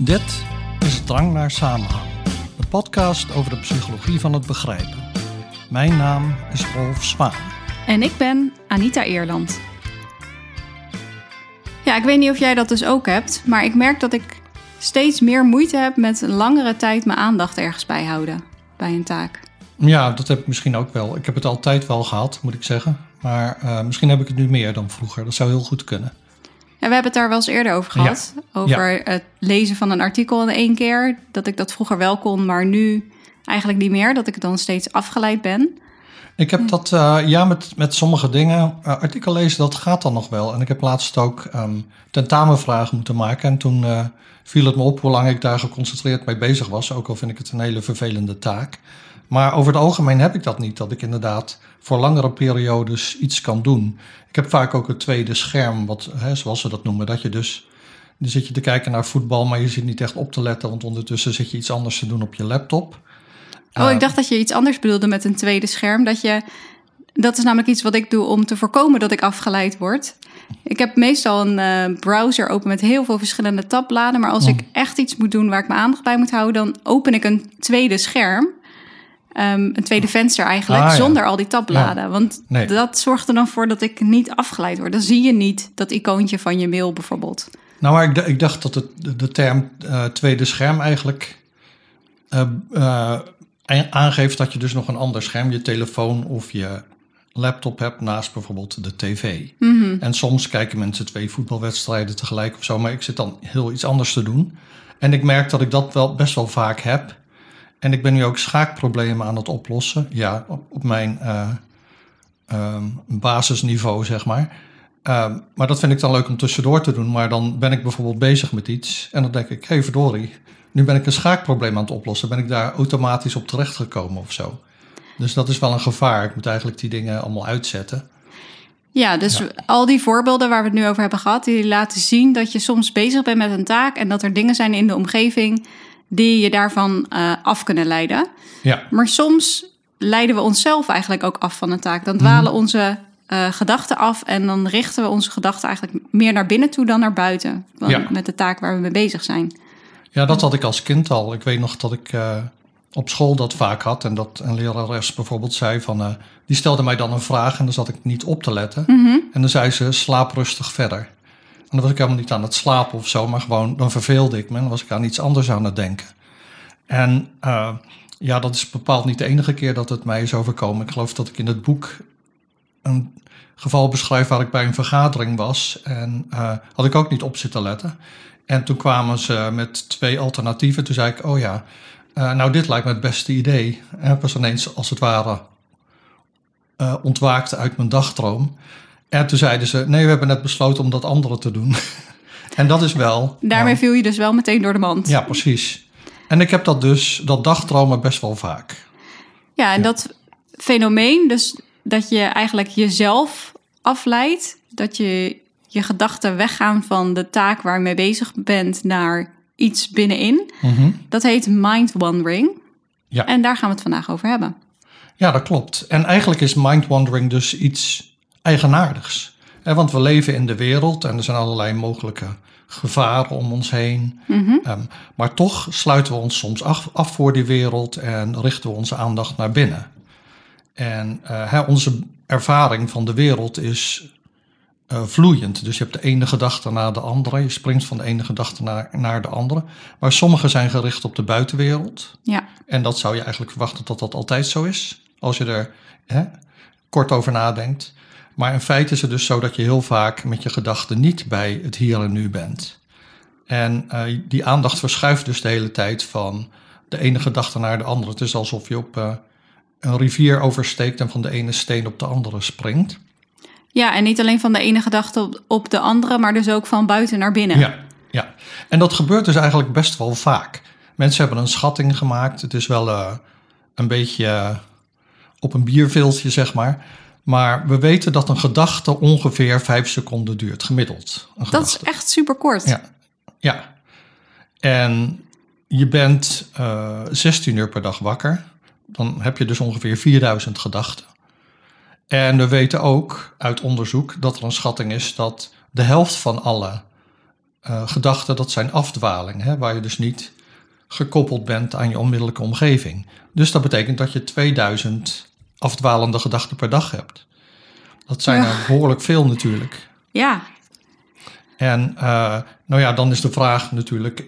Dit is Drang naar Samenhang, de podcast over de psychologie van het begrijpen. Mijn naam is Rolf Zwaan. En ik ben Anita Eerland. Ja, ik weet niet of jij dat dus ook hebt, maar ik merk dat ik steeds meer moeite heb met langere tijd mijn aandacht ergens bijhouden bij een taak. Ja, dat heb ik misschien ook wel. Ik heb het altijd wel gehad, moet ik zeggen. Maar uh, misschien heb ik het nu meer dan vroeger. Dat zou heel goed kunnen. Ja, we hebben het daar wel eens eerder over gehad. Over Ja. het lezen van een artikel in één keer. Dat ik dat vroeger wel kon, maar nu eigenlijk niet meer. Dat ik dan steeds afgeleid ben. Ik heb dat, eh, ja, met, met sommige dingen. eh, artikel lezen, dat gaat dan nog wel. En ik heb laatst ook ehm, tentamenvragen moeten maken. En toen eh, viel het me op hoe lang ik daar geconcentreerd mee bezig was. Ook al vind ik het een hele vervelende taak. Maar over het algemeen heb ik dat niet. Dat ik inderdaad voor langere periodes iets kan doen. Ik heb vaak ook het tweede scherm, wat, hè, zoals ze dat noemen. Dat je dus, dan zit je te kijken naar voetbal, maar je zit niet echt op te letten. Want ondertussen zit je iets anders te doen op je laptop. Oh, ik dacht dat je iets anders bedoelde met een tweede scherm. Dat je. Dat is namelijk iets wat ik doe om te voorkomen dat ik afgeleid word. Ik heb meestal een eh, browser open met heel veel verschillende tabbladen. Maar als Oh. ik echt iets moet doen waar ik mijn aandacht bij moet houden, dan open ik een tweede scherm. Ehm, een tweede venster eigenlijk, Ah, ja. zonder al die tabbladen. Want Nee. dat zorgt er dan voor dat ik niet afgeleid word. Dan zie je niet dat icoontje van je mail bijvoorbeeld. Nou, maar ik, ik dacht dat het, de, term eh, tweede scherm eigenlijk eh, eh, aangeeft dat je dus nog een ander scherm, je telefoon of je laptop hebt naast bijvoorbeeld de tv. En soms kijken mensen twee voetbalwedstrijden tegelijk of zo, maar ik zit dan heel iets anders te doen. En ik merk dat ik dat wel best wel vaak heb. En ik ben nu ook schaakproblemen aan het oplossen. Ja, op, op mijn eh, ehm, basisniveau, zeg maar. Ehm, maar dat vind ik dan leuk om tussendoor te doen. Maar dan ben ik bijvoorbeeld bezig met iets. En dan denk ik, hé hey, verdorie, nu ben ik een schaakprobleem aan het oplossen. Ben ik daar automatisch op terechtgekomen of zo? Dus dat is wel een gevaar. Ik moet eigenlijk die dingen allemaal uitzetten. Ja, dus al die voorbeelden waar we het nu over hebben gehad, die laten zien dat je soms bezig bent met een taak en dat er dingen zijn in de omgeving die je daarvan eh, af kunnen leiden. Ja, Maar soms leiden we onszelf eigenlijk ook af van een taak. Dan dwalen onze eh, gedachten af en dan richten we onze gedachten eigenlijk meer naar binnen toe dan naar buiten. Ja. Met de taak waar we mee bezig zijn. ja dat had ik als kind al. Ik weet nog dat ik eh, op school dat vaak had. En dat een lerares bijvoorbeeld zei van... die stelde mij dan een vraag en dan zat ik niet op te letten. En dan zei ze, slaap rustig verder. En dan was ik helemaal niet aan het slapen of zo, maar gewoon, dan verveelde ik me. En dan was ik aan iets anders aan het denken. En eh, ja, dat is bepaald niet de enige keer dat het mij is overkomen. Ik geloof dat ik in het boek een geval beschrijf waar ik bij een vergadering was. En eh, had ik ook niet op zitten letten. En toen kwamen ze met twee alternatieven. Toen zei ik, oh ja, eh, nou dit lijkt me het beste idee. En was ineens als het ware eh, ontwaakt uit mijn dagdroom. En toen zeiden ze, nee, we hebben net besloten om dat andere te doen. en dat is wel... Daarmee ja, viel je dus wel meteen door de mand. ja, precies. En ik heb dat dus, dat dagdromen best wel vaak. Ja, en dat fenomeen, dus dat je eigenlijk jezelf afleidt, dat je je gedachten weggaan van de taak waar je mee bezig bent naar iets binnenin, Mhm. dat heet mind wandering. Ja. En daar gaan we het vandaag over hebben. Ja, dat klopt. En eigenlijk is mind-wandering dus iets eigenaardigs. Want we leven in de wereld en er zijn allerlei mogelijke gevaren om ons heen. Ehm, maar toch sluiten we ons soms af, af voor die wereld en richten we onze aandacht naar binnen. En eh, hè, onze ervaring van de wereld is eh, vloeiend. Dus je hebt de ene gedachte naar de andere. Je springt van de ene gedachte naar, naar de andere. Maar sommige zijn gericht op de buitenwereld. Ja, En dat zou je eigenlijk verwachten dat dat altijd zo is, als je er hè, kort over nadenkt. Maar in feite is het dus zo dat je heel vaak met je gedachten niet bij het hier en nu bent. En eh, die aandacht verschuift dus de hele tijd van de ene gedachte naar de andere. Het is alsof je op eh, een rivier oversteekt en van de ene steen op de andere springt. ja en niet alleen van de ene gedachte op, op de andere, maar dus ook van buiten naar binnen. Ja, ja. En dat gebeurt dus eigenlijk best wel vaak. Mensen hebben een schatting gemaakt. Het is wel eh, een beetje op een bierveeltje, zeg maar. Maar we weten dat een gedachte ongeveer vijf seconden duurt, gemiddeld. Een Dat is echt super kort. Ja, ja. En je bent eh 16 uur per dag wakker. Dan heb je dus ongeveer 4000 gedachten. En we weten ook uit onderzoek dat er een schatting is dat de helft van alle eh, gedachten, dat zijn afdwalingen, hè, waar je dus niet gekoppeld bent aan je onmiddellijke omgeving. Dus dat betekent dat je 2000 afdwalende gedachten per dag hebt. Dat zijn Ja. er behoorlijk veel natuurlijk. Ja, En eh, nou ja, dan is de vraag natuurlijk,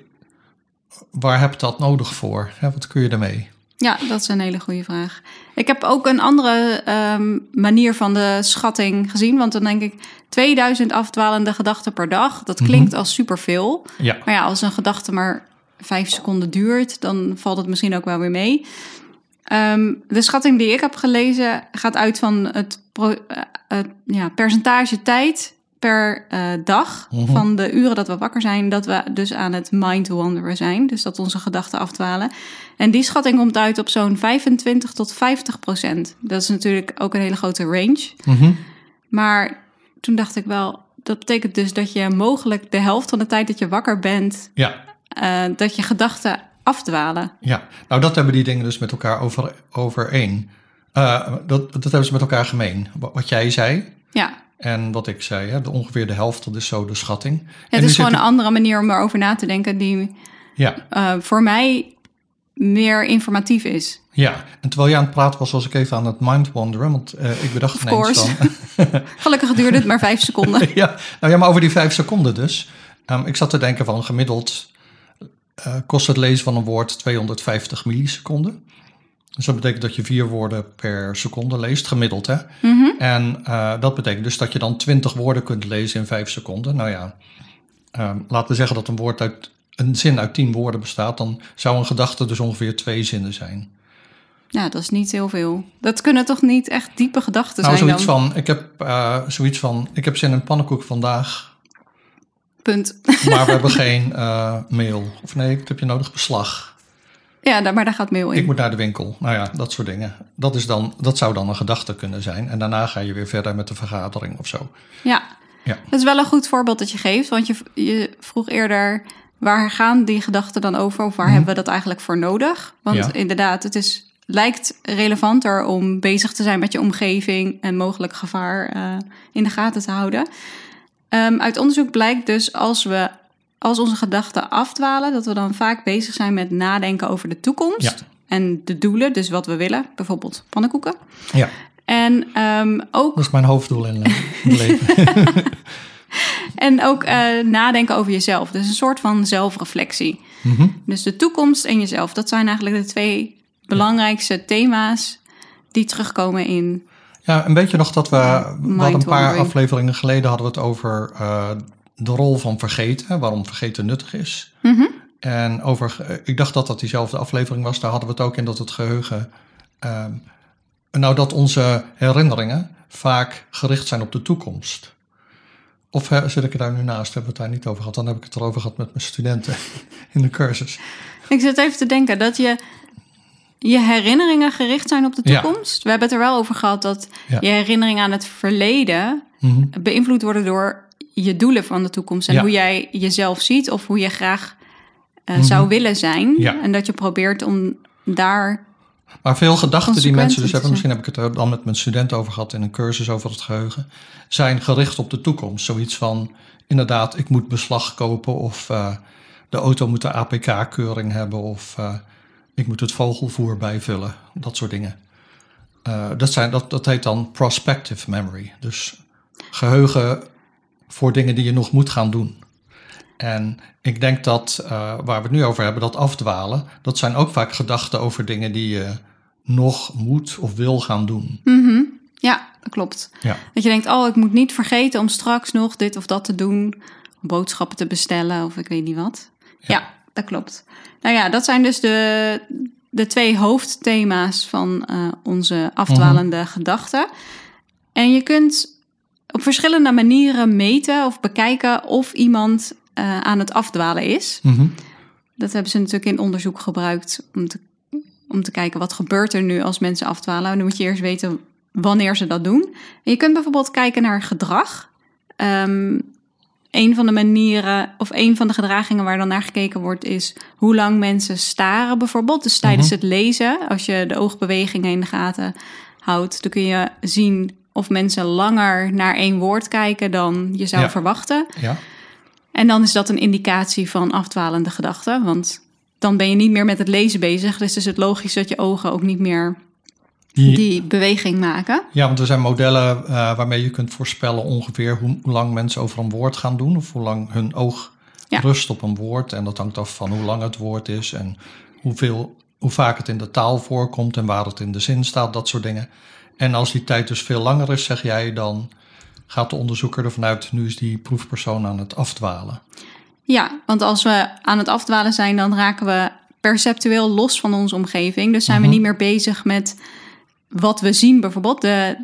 waar heb je dat nodig voor? Hè, wat kun je ermee? ja, dat is een hele goede vraag. Ik heb ook een andere ehm, manier van de schatting gezien. Want dan denk ik, 2000 afdwalende gedachten per dag. Dat klinkt als superveel. Ja, Maar ja, als een gedachte maar vijf seconden duurt, dan valt het misschien ook wel weer mee. Ehm, de schatting die ik heb gelezen gaat uit van het, pro- eh, het ja, percentage tijd per eh, dag Mhm. van de uren dat we wakker zijn, dat we dus aan het mind wanderen zijn. Dus dat onze gedachten afdwalen. En die schatting komt uit op zo'n 25 tot 50 procent. Dat is natuurlijk ook een hele grote range. Mhm. Maar toen dacht ik wel, dat betekent dus dat je mogelijk de helft van de tijd dat je wakker bent, ja, eh, dat je gedachten afdwalen. ja. Nou, dat hebben die dingen dus met elkaar over, overeen. Eh, dat, dat hebben ze met elkaar gemeen. Wat, jij zei Ja, en wat ik zei, hè, de, ongeveer de helft, dat is zo de schatting. Het is gewoon een andere manier om erover na te denken die Ja, eh, voor mij meer informatief is. ja. En terwijl je aan het praten was, was ik even aan het mind wanderen. Want eh, ik bedacht Of ineens van... Gelukkig duurde het maar vijf seconden. ja, nou ja, maar over die vijf seconden dus. Ehm, ik zat te denken van gemiddeld eh, kost het lezen van een woord 250 milliseconden. Dus dat betekent dat je vier woorden per seconde leest, gemiddeld hè. Mhm. En eh, dat betekent dus dat je dan 20 woorden kunt lezen in vijf seconden. Nou ja, ehm, laten we zeggen dat een woord uit een zin uit tien woorden bestaat, dan zou een gedachte dus ongeveer twee zinnen zijn. Ja, dat is niet heel veel. Dat kunnen toch niet echt diepe gedachten nou, zijn zoiets dan? van, ik heb eh, zoiets van, ik heb zin in pannenkoek vandaag. Punt. Maar we hebben geen eh, mail. Of nee, wat heb je nodig? Beslag. Ja, daar- maar daar gaat mail in. Ik moet naar de winkel. Nou ja, dat soort dingen. Dat, is dan, dat zou dan een gedachte kunnen zijn. En daarna ga je weer verder met de vergadering of zo. Ja. Ja. dat is wel een goed voorbeeld dat je geeft. Want je, je vroeg eerder, waar gaan die gedachten dan over? Of waar hebben we dat eigenlijk voor nodig? Want Mhm. Ja. inderdaad, het is, lijkt relevanter om bezig te zijn met je omgeving... en mogelijk gevaar eh, in de gaten te houden. Ehm, uit onderzoek blijkt dus als we... Als onze gedachten afdwalen, dat we dan vaak bezig zijn met nadenken over de toekomst. Ja. En de doelen, dus wat we willen, bijvoorbeeld pannenkoeken. Ja, En ehm, ook dat is mijn hoofddoel in eh, het leven. En ook eh, nadenken over jezelf. Dus een soort van zelfreflectie. Mhm. Dus de toekomst en jezelf. Dat zijn eigenlijk de twee belangrijkste thema's die terugkomen in. Ja, een beetje nog dat we... Hadden een paar afleveringen geleden hadden we het over eh, de rol van vergeten. Waarom vergeten nuttig is. Mhm. En over, eh, ik dacht dat dat diezelfde aflevering was. Daar hadden we het ook in dat het geheugen. ehm, nou, dat onze herinneringen vaak gericht zijn op de toekomst. Of zit ik er daar nu naast? Hebben we het daar niet over gehad? Dan heb ik het erover gehad met mijn studenten in de cursus. Ik zit even te denken dat je je herinneringen gericht zijn op de Ja. toekomst. We hebben het er wel over gehad dat Ja. je herinneringen aan het verleden Mhm. beïnvloed worden door je doelen van de toekomst. En Ja. hoe jij jezelf ziet of hoe je graag eh, zou willen zijn. Mhm. En dat je probeert om daar Maar veel gedachten die mensen dus hebben, misschien heb ik het er dan met mijn studenten over gehad in een cursus over het geheugen, zijn gericht op de toekomst. Zoiets van, inderdaad, ik moet beslag kopen of eh, de auto moet de APK-keuring hebben of eh, ik moet het vogelvoer bijvullen. Dat soort dingen. Eh, dat, zijn, dat, dat heet dan prospective memory. Dus geheugen voor dingen die je nog moet gaan doen. En ik denk dat eh, waar we het nu over hebben, dat afdwalen, dat zijn ook vaak gedachten over dingen die je nog moet of wil gaan doen. Mhm. Ja, dat klopt. Ja, Dat je denkt, oh, ik moet niet vergeten om straks nog dit of dat te doen. Boodschappen te bestellen of ik weet niet wat. Ja, dat klopt. Nou ja, dat zijn dus de, de twee hoofdthema's van eh, onze afdwalende gedachten. En je kunt op verschillende manieren meten of bekijken of iemand eh, aan het afdwalen is. Mhm. Dat hebben ze natuurlijk in onderzoek gebruikt om te, om te kijken wat gebeurt er nu als mensen afdwalen. En dan moet je eerst weten wanneer ze dat doen. En je kunt bijvoorbeeld kijken naar gedrag. Ehm een van de manieren of een van de gedragingen waar dan naar gekeken wordt is hoe lang mensen staren bijvoorbeeld. Dus tijdens het lezen, als je de oogbewegingen in de gaten houdt, dan kun je zien of mensen langer naar één woord kijken dan je zou Ja. verwachten. ja. En dan is dat een indicatie van afdwalende gedachten. Want dan ben je niet meer met het lezen bezig. Dus is het logisch dat je ogen ook niet meer Die- die beweging maken. Ja, want er zijn modellen eh, waarmee je kunt voorspellen ongeveer hoe, hoe lang mensen over een woord gaan doen. Of hoe lang hun oog Ja. rust op een woord. En dat hangt af van hoe lang het woord is en hoeveel, hoe vaak het in de taal voorkomt en waar het in de zin staat, dat soort dingen. En als die tijd dus veel langer is, zeg jij, dan gaat de onderzoeker ervan uit, nu is die proefpersoon aan het afdwalen. Ja, want als we aan het afdwalen zijn, dan raken we perceptueel los van onze omgeving. Dus zijn Mhm. we niet meer bezig met wat we zien, bijvoorbeeld de,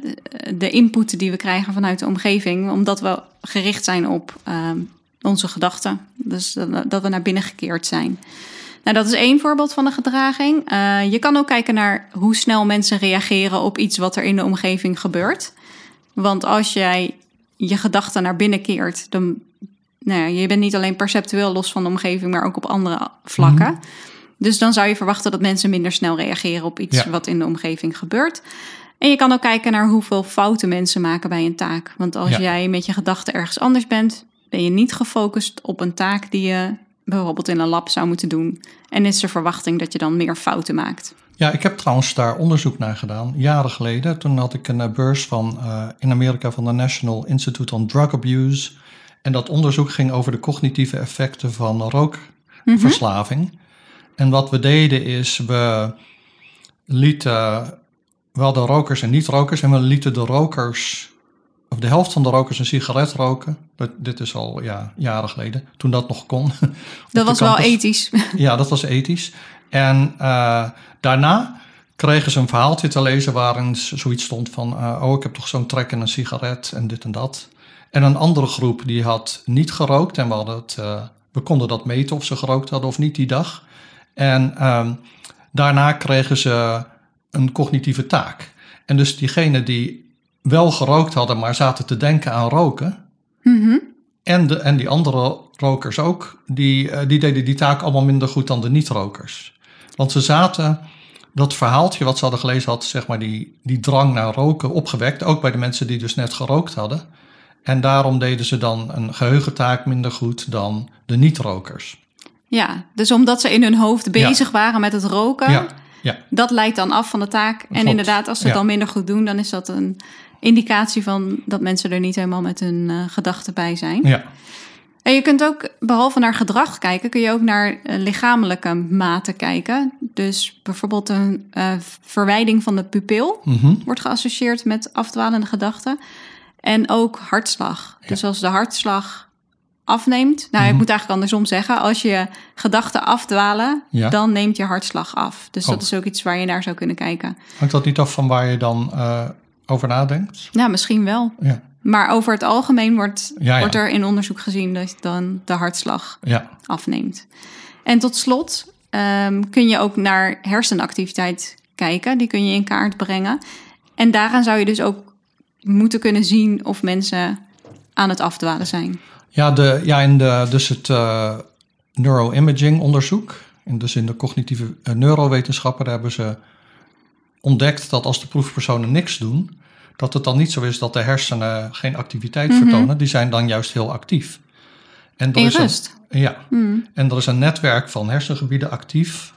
de input die we krijgen vanuit de omgeving, omdat we gericht zijn op ehm, onze gedachten. Dus dat, we naar binnen gekeerd zijn. Nou, dat is één voorbeeld van een gedraging. Eh, je kan ook kijken naar hoe snel mensen reageren op iets wat er in de omgeving gebeurt. Want als jij je gedachten naar binnen keert, dan nou ja, je bent niet alleen perceptueel los van de omgeving, maar ook op andere vlakken. Dus dan zou je verwachten dat mensen minder snel reageren op iets Ja. wat in de omgeving gebeurt. En je kan ook kijken naar hoeveel fouten mensen maken bij een taak. Want als Ja. jij met je gedachten ergens anders bent, ben je niet gefocust op een taak die je bijvoorbeeld in een lab zou moeten doen. En is de verwachting dat je dan meer fouten maakt. Ja, ik heb trouwens daar onderzoek naar gedaan, jaren geleden. Toen had ik een eh, beurs van, eh, in Amerika van de National Institute on Drug Abuse. En dat onderzoek ging over de cognitieve effecten van rookverslaving. En wat we deden is, we lieten, we hadden rokers en niet-rokers. En we lieten de rokers, of de helft van de rokers een sigaret roken. Dat, dit is al ja, jaren geleden, toen dat nog kon. de Dat was wel ethisch. Ja, dat was ethisch. En eh, daarna kregen ze een verhaaltje te lezen waarin zoiets stond van... eh, oh, ik heb toch zo'n trek in een sigaret en dit en dat. En een andere groep die had niet gerookt en we, hadden het, eh, we konden dat meten of ze gerookt hadden of niet die dag. En ehm, daarna kregen ze een cognitieve taak. En dus diegenen die wel gerookt hadden, maar zaten te denken aan roken... Mhm. En, de, en die andere rokers ook, die, eh, die deden die taak allemaal minder goed dan de niet-rokers. Want ze zaten, dat verhaaltje wat ze hadden gelezen had, zeg maar die, die drang naar roken opgewekt. Ook bij de mensen die dus net gerookt hadden. En daarom deden ze dan een geheugentaak minder goed dan de niet-rokers. Ja, dus omdat ze in hun hoofd bezig waren met het roken, Ja, ja, dat leidt dan af van de taak. En Klopt, inderdaad, als ze het dan minder goed doen, dan is dat een indicatie van dat mensen er niet helemaal met hun eh, gedachten bij zijn. ja. En je kunt ook, behalve naar gedrag kijken, kun je ook naar eh, lichamelijke maten kijken. Dus bijvoorbeeld een eh, verwijding van de pupil Mhm. wordt geassocieerd met afdwalende gedachten. En ook hartslag. Dus als de hartslag afneemt, nou, ik Mhm. moet eigenlijk andersom zeggen, als je gedachten afdwalen, Ja. dan neemt je hartslag af. Dus dat Oh. is ook iets waar je naar zou kunnen kijken. Hangt dat niet af van waar je dan eh, over nadenkt? Ja, misschien wel. Ja, Maar over het algemeen wordt, Ja, wordt er in onderzoek gezien dat dan de hartslag ja. afneemt. En tot slot ehm, kun je ook naar hersenactiviteit kijken. Die kun je in kaart brengen. En daaraan zou je dus ook moeten kunnen zien of mensen aan het afdwalen zijn. Ja, de, ja in de, dus het eh, neuroimaging onderzoek, en dus in de cognitieve eh, neurowetenschappen, daar hebben ze ontdekt dat als de proefpersonen niks doen, dat het dan niet zo is dat de hersenen geen activiteit vertonen. Die zijn dan juist heel actief. En er In is een- ja, en er is een netwerk van hersengebieden actief.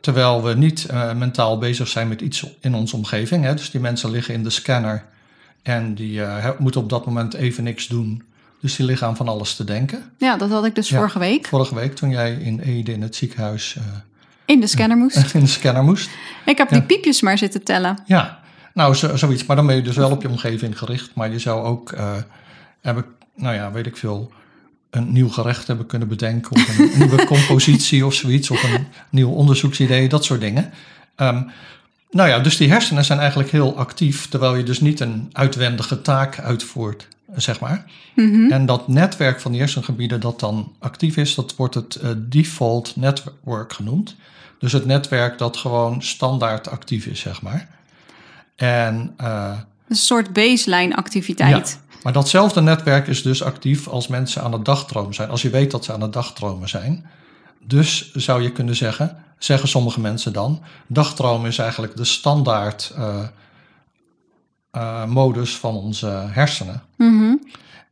Terwijl we niet eh, mentaal bezig zijn met iets in onze omgeving. Hè. Dus die mensen liggen in de scanner en die he- moeten op dat moment even niks doen. Dus die liggen aan van alles te denken. Ja, dat had ik dus Ja. vorige week Vorige week toen jij in Ede in het ziekenhuis eh, in de scanner moest. in de scanner moest. Ik heb die piepjes maar zitten tellen. Ja, nou zo, zoiets. Maar dan ben je dus wel op je omgeving gericht. Maar je zou ook eh, hebben, nou ja, weet ik veel, een nieuw gerecht hebben kunnen bedenken. Of een nieuwe compositie of zoiets. Of een nieuw onderzoeksidee, dat soort dingen. Ehm, nou ja, dus die hersenen zijn eigenlijk heel actief. Terwijl je dus niet een uitwendige taak uitvoert, zeg maar. En dat netwerk van die hersengebieden dat dan actief is, dat wordt het eh, default network genoemd. Dus het netwerk dat gewoon standaard actief is, zeg maar. En eh, Een soort baseline activiteit. ja, maar datzelfde netwerk is dus actief als mensen aan het dagdromen zijn. Als je weet dat ze aan het dagdromen zijn. Dus zou je kunnen zeggen, zeggen sommige mensen dan, dagdromen is eigenlijk de standaard eh, eh, modus van onze hersenen. Mhm.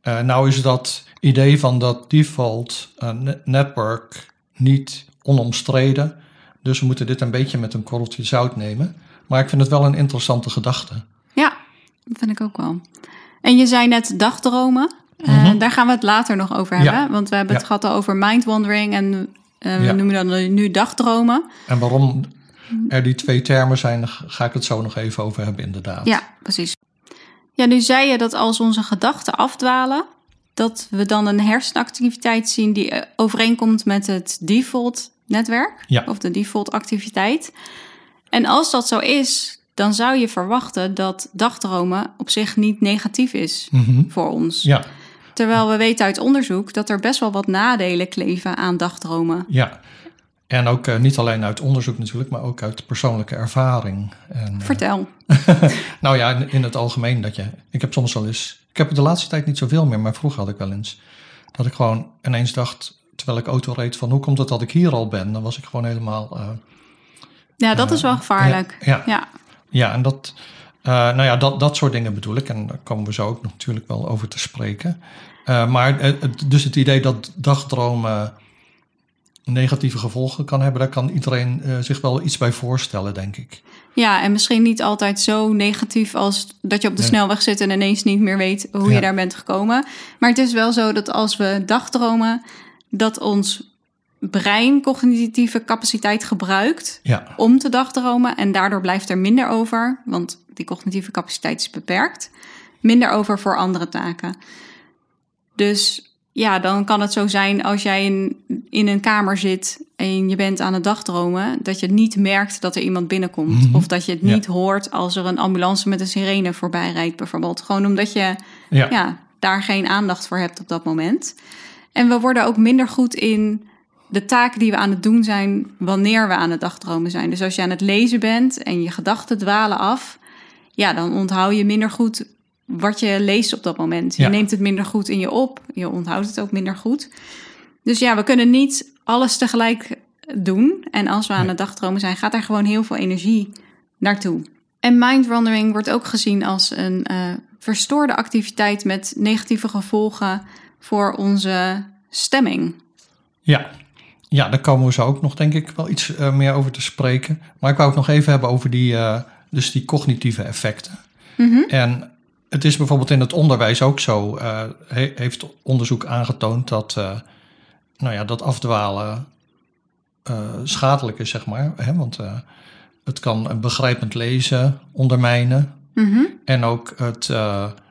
Uh, nou is dat idee van dat default uh, network niet onomstreden. Dus we moeten dit een beetje met een korreltje zout nemen. Maar ik vind het wel een interessante gedachte. Ja, dat vind ik ook wel. En je zei net dagdromen. Mm -hmm. daar gaan we het later nog over hebben. Ja. Want we hebben het ja. gehad over mindwandering en we ja. noemen dat nu dagdromen. En waarom er die twee termen zijn, ga ik het zo nog even over hebben inderdaad. Ja, precies. Ja, nu zei je dat als onze gedachten afdwalen, dat we dan een hersenactiviteit zien die overeenkomt met het default netwerk ja. of de default activiteit. En als dat zo is, dan zou je verwachten dat dagdromen op zich niet negatief is mm -hmm. voor ons. Ja. Terwijl we weten uit onderzoek dat er best wel wat nadelen kleven aan dagdromen. Ja, en ook uh, niet alleen uit onderzoek natuurlijk, maar ook uit persoonlijke ervaring. En, Vertel. Uh, nou ja, in, in, het algemeen dat je. Ik heb soms wel eens. Ik heb het de laatste tijd niet zoveel meer, maar vroeger had ik wel eens. Dat ik gewoon ineens dacht, terwijl ik auto reed, van hoe komt het dat ik hier al ben? Dan was ik gewoon helemaal. Uh, ja, dat is wel gevaarlijk. Ja, ja. ja. ja en dat. nou ja, dat, dat soort dingen bedoel ik. En daar komen we zo ook natuurlijk wel over te spreken. maar dus het idee dat dagdromen negatieve gevolgen kan hebben, daar kan iedereen uh, zich wel iets bij voorstellen, denk ik. Ja, en misschien niet altijd zo negatief als dat je op de nee. snelweg zit en ineens niet meer weet hoe ja. je daar bent gekomen. Maar het is wel zo dat als we dagdromen, dat ons brein cognitieve capaciteit gebruikt ja. om te dagdromen. En daardoor blijft er minder over, want die cognitieve capaciteit is beperkt, minder over voor andere taken. Dus ja, dan kan het zo zijn als jij in, in een kamer zit en je bent aan het dagdromen, dat je niet merkt dat er iemand binnenkomt. Mhm. Of dat je het niet ja. hoort als er een ambulance met een sirene voorbij rijdt, bijvoorbeeld. Gewoon omdat je ja. Ja, daar geen aandacht voor hebt op dat moment. En we worden ook minder goed in de taken die we aan het doen zijn wanneer we aan het dagdromen zijn. Dus als je aan het lezen bent en je gedachten dwalen af, ja, dan onthoud je minder goed wat je leest op dat moment. Je Ja. neemt het minder goed in je op. Je onthoudt het ook minder goed. Dus ja, we kunnen niet alles tegelijk doen. En als we aan het dagdromen zijn, gaat daar gewoon heel veel energie naartoe. En mindwandering wordt ook gezien als een eh, verstoorde activiteit met negatieve gevolgen voor onze stemming. Ja. ja, daar komen we zo ook nog denk ik wel iets eh, meer over te spreken. Maar ik wou het nog even hebben over die, eh, dus die cognitieve effecten. Mhm. En het is bijvoorbeeld in het onderwijs ook zo, he- heeft onderzoek aangetoond dat, eh, nou ja, dat afdwalen eh, schadelijk is, zeg maar. Hè? Want het kan een begrijpend lezen ondermijnen. Mhm. En ook het,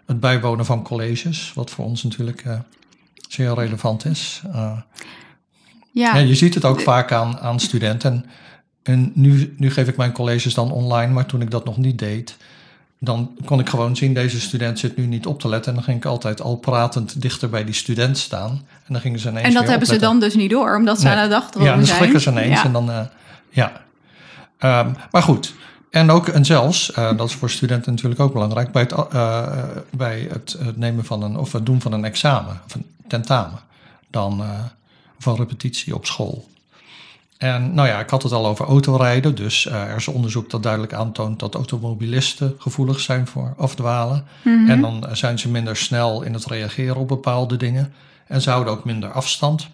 het bijwonen van colleges, wat voor ons natuurlijk zeer relevant is. Ja, ja, je ziet het ook vaak aan, aan studenten. En, en nu, nu geef ik mijn colleges dan online, maar toen ik dat nog niet deed, dan kon ik gewoon zien, deze student zit nu niet op te letten. En dan ging ik altijd al pratend dichter bij die student staan. En dan gingen ze ineens en dat hebben ze dan dus niet door, omdat ze Nee. aan het dagdromen Ja, dan zijn. schrikken ze ineens Ja. en dan, eh, ja. Ehm, maar goed, en ook en zelfs, eh, dat is voor studenten natuurlijk ook belangrijk, bij het, eh, bij het, het nemen van een, of het doen van een examen, of een tentamen, dan van repetitie op school. En nou ja, ik had het al over autorijden, dus eh, er is onderzoek dat duidelijk aantoont dat automobilisten gevoelig zijn voor afdwalen. Mhm. En dan eh, zijn ze minder snel in het reageren op bepaalde dingen. En ze houden ook minder afstand.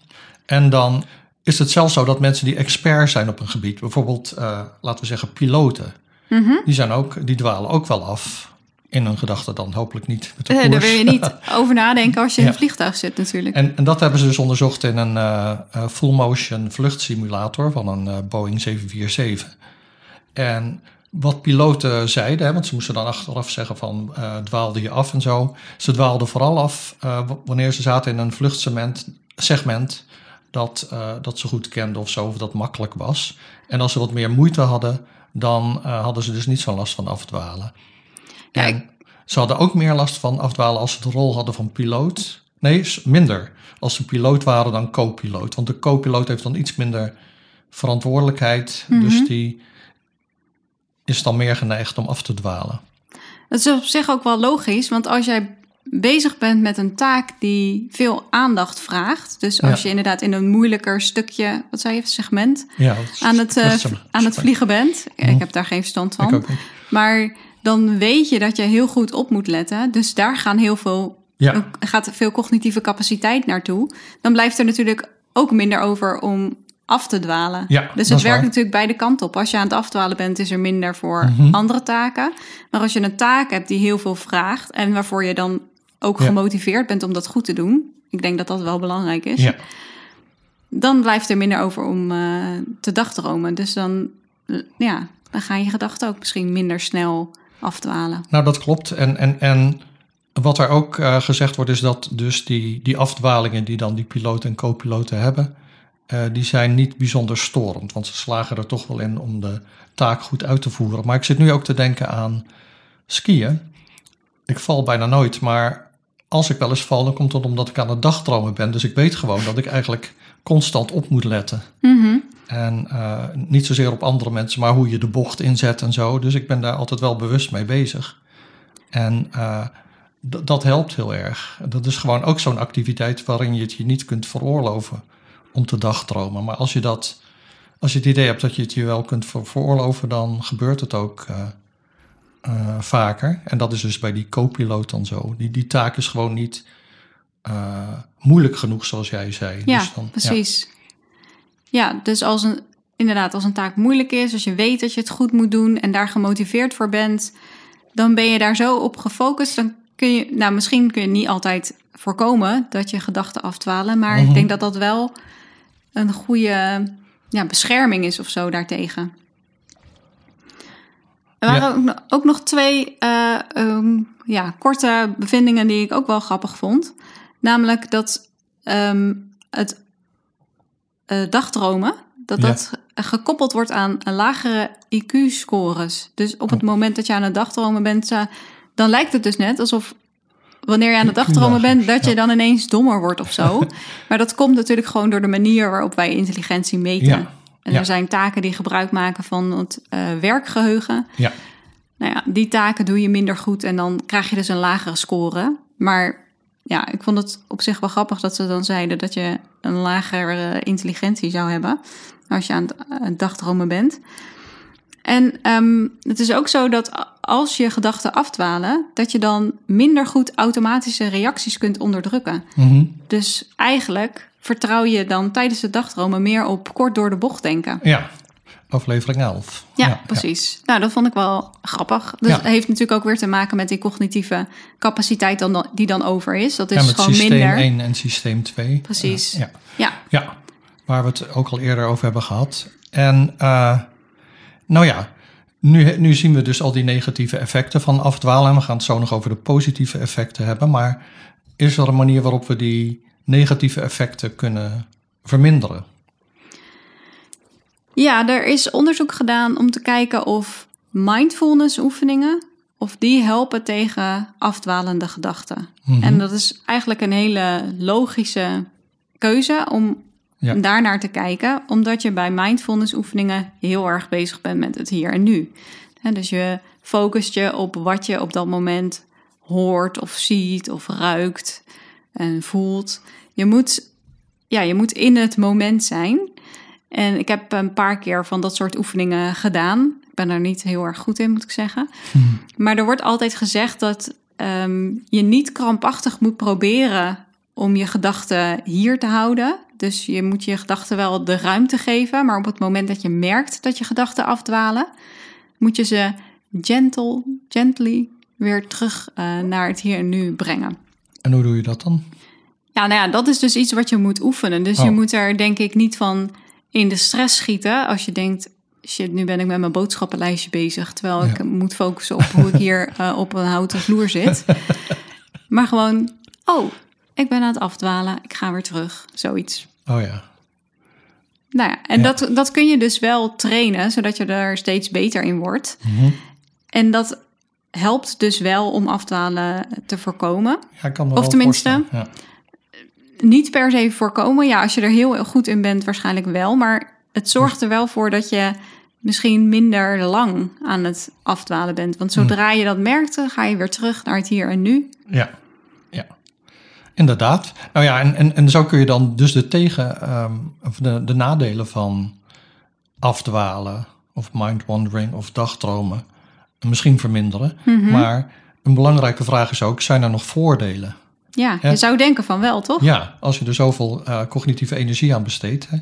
En dan is het zelfs zo dat mensen die expert zijn op een gebied, bijvoorbeeld, eh, laten we zeggen, piloten, Mhm. die, zijn ook, die dwalen ook wel af in hun gedachten dan, hopelijk niet met de Eh, koers. daar wil je niet over nadenken als je in een vliegtuig zit natuurlijk. En, en dat hebben ze dus onderzocht in een eh, eh, full-motion vluchtsimulator van een Boeing 747. En wat piloten zeiden, hè, want ze moesten dan achteraf zeggen van eh, dwaalde je af en zo. Ze dwaalden vooral af wanneer ze zaten in een vluchtsegment segment dat, dat ze goed kenden of zo, of dat makkelijk was. En als ze wat meer moeite hadden, dan hadden ze dus niet zo'n last van afdwalen. Ja, ik- ze hadden ook meer last van afdwalen als ze de rol hadden van piloot. Nee, minder. Als ze piloot waren dan co-piloot. Want de co-piloot heeft dan iets minder verantwoordelijkheid. Mhm. Dus die is dan meer geneigd om af te dwalen. Dat is op zich ook wel logisch, want als jij bezig bent met een taak die veel aandacht vraagt, dus als Ja. je inderdaad in een moeilijker stukje, wat zei je, segment, Ja, is- aan het, eh, aan het vliegen bent, ik Mhm. heb daar geen verstand van, maar dan weet je dat je heel goed op moet letten. Dus daar gaan heel veel Ja. gaat veel cognitieve capaciteit naartoe, dan blijft er natuurlijk ook minder over om af te dwalen. Ja, dus het werkt waar. natuurlijk beide kanten op. Als je aan het afdwalen bent, is er minder voor Mhm. andere taken. Maar als je een taak hebt die heel veel vraagt en waarvoor je dan ook Ja. gemotiveerd bent om dat goed te doen, ik denk dat dat wel belangrijk is, Ja. dan blijft er minder over om eh, te dagdromen. Dus dan, ja, dan gaan je gedachten ook misschien minder snel afdwalen. Nou, dat klopt. En, en, en wat er ook eh, gezegd wordt, is dat dus die, die afdwalingen die dan die piloten en co-piloten hebben, eh, die zijn niet bijzonder storend. Want ze slagen er toch wel in om de taak goed uit te voeren. Maar ik zit nu ook te denken aan skiën. Ik val bijna nooit, maar als ik wel eens val, dan komt het omdat ik aan het dagdromen ben. Dus ik weet gewoon dat ik eigenlijk constant op moet letten. Mhm. En eh, niet zozeer op andere mensen, maar hoe je de bocht inzet en zo. Dus ik ben daar altijd wel bewust mee bezig. En eh, dat helpt heel erg. Dat is gewoon ook zo'n activiteit waarin je het je niet kunt veroorloven om te dagdromen. Maar als je, dat, als je het idee hebt dat je het je wel kunt ver- veroorloven, dan gebeurt het ook eh, vaker. En dat is dus bij die co-piloot dan zo. Die, die taak is gewoon niet moeilijk genoeg, zoals jij zei. Ja, Dus dan- precies. Ja. dus als een, inderdaad, als een taak moeilijk is, als je weet dat je het goed moet doen en daar gemotiveerd voor bent, dan ben je daar zo op gefocust. Dan kun je, nou, misschien kun je niet altijd voorkomen dat je gedachten afdwalen, maar Mhm. ik denk dat dat wel een goede ja, bescherming is of zo daartegen. Er waren Ja. ook, no- ook nog twee eh, ehm, ja, korte bevindingen die ik ook wel grappig vond. Namelijk dat ehm, het eh, dagdromen, dat Ja. dat gekoppeld wordt aan lagere IQ-scores. Dus op het moment dat je aan het dagdromen bent, eh, dan lijkt het dus net alsof wanneer je aan het dagdromen bent, dat je dan ineens dommer wordt of zo. maar dat komt natuurlijk gewoon door de manier waarop wij intelligentie meten. Ja. En Ja. er zijn taken die gebruik maken van het eh, werkgeheugen. Ja. Nou ja, die taken doe je minder goed en dan krijg je dus een lagere score. Maar ja, ik vond het op zich wel grappig dat ze dan zeiden dat je een lagere intelligentie zou hebben als je aan het, het dagdromen bent. En ehm, het is ook zo dat als je gedachten afdwalen, dat je dan minder goed automatische reacties kunt onderdrukken. Mhm. Dus eigenlijk vertrouw je dan tijdens het dagdromen meer op kort door de bocht denken. Ja, aflevering 11. Ja, precies. Nou, dat vond ik wel grappig. Dus Ja. het heeft natuurlijk ook weer te maken met die cognitieve capaciteit dan, die dan over is. Dat is Ja, met gewoon systeem minder. 1 en systeem 2. Precies. Ja. Ja, ja, waar we het ook al eerder over hebben gehad. En eh, nou ja, nu, nu zien we dus al die negatieve effecten van afdwalen. En we gaan het zo nog over de positieve effecten hebben. Maar is er een manier waarop we die negatieve effecten kunnen verminderen? Ja, er is onderzoek gedaan om te kijken of mindfulness oefeningen of die helpen tegen afdwalende gedachten. Mhm. En dat is eigenlijk een hele logische keuze om Ja. daarnaar te kijken, omdat je bij mindfulness oefeningen heel erg bezig bent met het hier en nu. Dus je focust je op wat je op dat moment hoort of ziet of ruikt en voelt. Je moet, ja, je moet in het moment zijn. En ik heb een paar keer van dat soort oefeningen gedaan. Ik ben er niet heel erg goed in, moet ik zeggen. Maar er wordt altijd gezegd dat ehm, je niet krampachtig moet proberen om je gedachten hier te houden. Dus je moet je gedachten wel de ruimte geven. Maar op het moment dat je merkt dat je gedachten afdwalen, moet je ze gentle, gently weer terug eh, naar het hier en nu brengen. En hoe doe je dat dan? Ja, nou ja, dat is dus iets wat je moet oefenen. Dus je Oh. moet er denk ik niet van in de stress schieten als je denkt... shit, nu ben ik met mijn boodschappenlijstje bezig... terwijl ik Ja. moet focussen op hoe ik hier eh, op een houten vloer zit. maar gewoon, oh, ik ben aan het afdwalen, ik ga weer terug, zoiets. Oh ja. Nou ja, en Ja. Dat, dat kun je dus wel trainen... zodat je er steeds beter in wordt. Mhm. En dat helpt dus wel om afdwalen te voorkomen. ja kan Of tenminste. Ja. Niet per se voorkomen. Ja, als je er heel goed in bent, waarschijnlijk wel. Maar het zorgt er wel voor dat je misschien minder lang aan het afdwalen bent. Want zodra je dat merkt, dan ga je weer terug naar het hier en nu. Ja, ja. Inderdaad. Nou ja, en, en, en zo kun je dan dus de tegen, ehm, of de, de nadelen van afdwalen of mind wandering of dagdromen misschien verminderen. Maar een belangrijke vraag is ook, zijn er nog voordelen Ja, Hè? je zou denken van wel, toch? Ja, als je er zoveel eh, cognitieve energie aan besteedt, hè,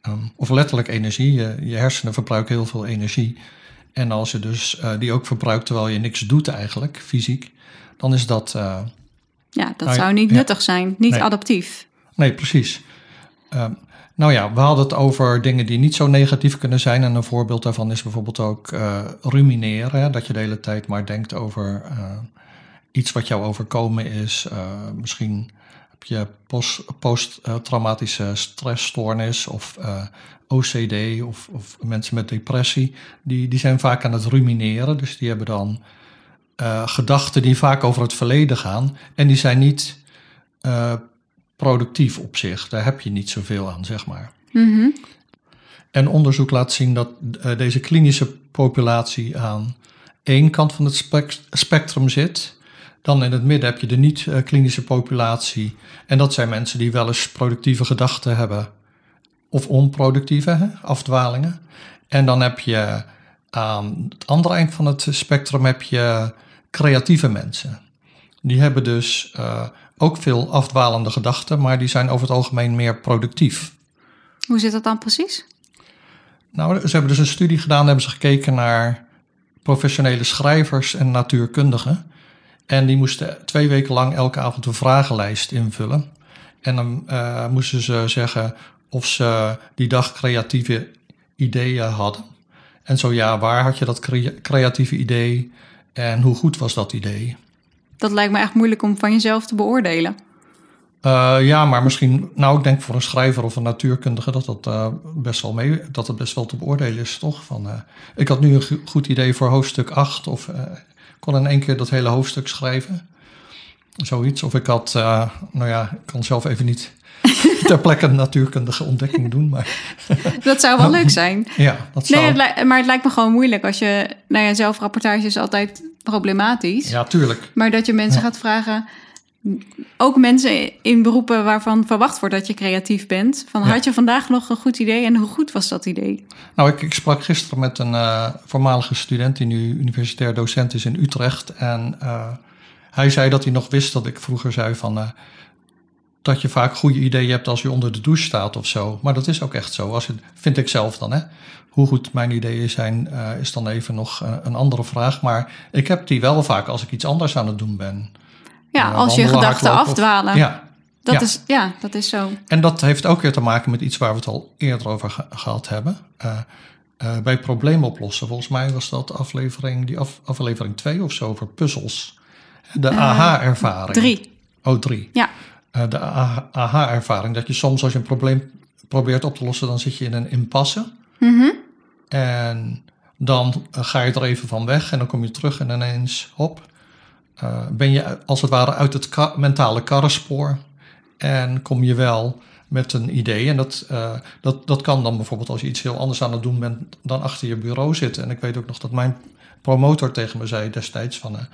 ehm, of letterlijk energie, je, je hersenen verbruiken heel veel energie. En als je dus eh, die ook verbruikt terwijl je niks doet eigenlijk, fysiek, dan is dat... eh, Ja, dat Nou zou niet ja. nuttig zijn, niet Nee. adaptief. Nee, precies. Ehm, nou ja, we hadden het over dingen die niet zo negatief kunnen zijn. En een voorbeeld daarvan is bijvoorbeeld ook rumineren. hè, Dat je de hele tijd maar denkt over iets wat jou overkomen is. Eh, misschien heb je post- posttraumatische stressstoornis of eh, OCD of, of mensen met depressie. Die, die zijn vaak aan het rumineren. Dus die hebben dan eh, gedachten die vaak over het verleden gaan. En die zijn niet productief op zich. Daar heb je niet zoveel aan, zeg maar. Mhm. En onderzoek laat zien dat deze klinische populatie aan één kant van het spec- spectrum zit. Dan in het midden heb je de niet-klinische populatie. En dat zijn mensen die wel eens productieve gedachten hebben. Of onproductieve hè, afdwalingen. En dan heb je aan het andere eind van het spectrum heb je creatieve mensen. Die hebben dus eh, ook veel afdwalende gedachten, maar die zijn over het algemeen meer productief. Hoe zit dat dan precies? Nou, ze hebben dus een studie gedaan, hebben ze gekeken naar professionele schrijvers en natuurkundigen. En die moesten twee weken lang elke avond een vragenlijst invullen. En dan eh, moesten ze zeggen of ze die dag creatieve ideeën hadden. En zo ja, waar had je dat crea- creatieve idee en hoe goed was dat idee? Dat lijkt me echt moeilijk om van jezelf te beoordelen. Eh, ja, maar misschien, nou, ik denk voor een schrijver of een natuurkundige dat dat eh, best wel mee, dat het best wel te beoordelen is, toch? Van, ik had nu een go- goed idee voor hoofdstuk 8, of kon in één keer dat hele hoofdstuk schrijven. Zoiets. Of ik had, eh, nou ja, ik kan zelf even niet ter plekke een natuurkundige ontdekking doen, maar Dat zou wel leuk zijn. ja, dat zou. Nee, het li- maar het lijkt me gewoon moeilijk als je... Nou ja, zelfrapportage is altijd problematisch. ja, tuurlijk. Maar dat je mensen Ja. gaat vragen... Ook mensen in beroepen waarvan verwacht wordt dat je creatief bent. Van, Ja. had je vandaag nog een goed idee en hoe goed was dat idee? Nou, ik, ik sprak gisteren met een eh, voormalige student die nu universitair docent is in Utrecht. En eh, hij zei dat hij nog wist dat ik vroeger zei van. eh, dat je vaak goede ideeën hebt als je onder de douche staat of zo. Maar dat is ook echt zo. Als je, vind ik zelf dan. Hè? Hoe goed mijn ideeën zijn, is dan even nog een andere vraag. Maar ik heb die wel vaak als ik iets anders aan het doen ben. Ja, Eh, als je gedachten of- afdwalen. Ja, dat ja. Is, ja, dat is zo. En dat heeft ook weer te maken met iets waar we het al eerder over ge- gehad hebben. Eh, eh, bij problemen oplossen. Volgens mij was dat aflevering, die af, aflevering 2 of zo over puzzels. De Eh, aha-ervaring. Drie. Oh, drie. Ja. De aha- aha-ervaring. Dat je soms als je een probleem probeert op te lossen, dan zit je in een impasse. Mhm. En dan ga je er even van weg en dan kom je terug en ineens, hop, eh, ben je als het ware uit het mentale karrenspoor en kom je wel met een idee. En dat, eh, dat, dat kan dan bijvoorbeeld als je iets heel anders aan het doen bent dan achter je bureau zitten. En ik weet ook nog dat mijn promotor tegen me zei destijds van, eh,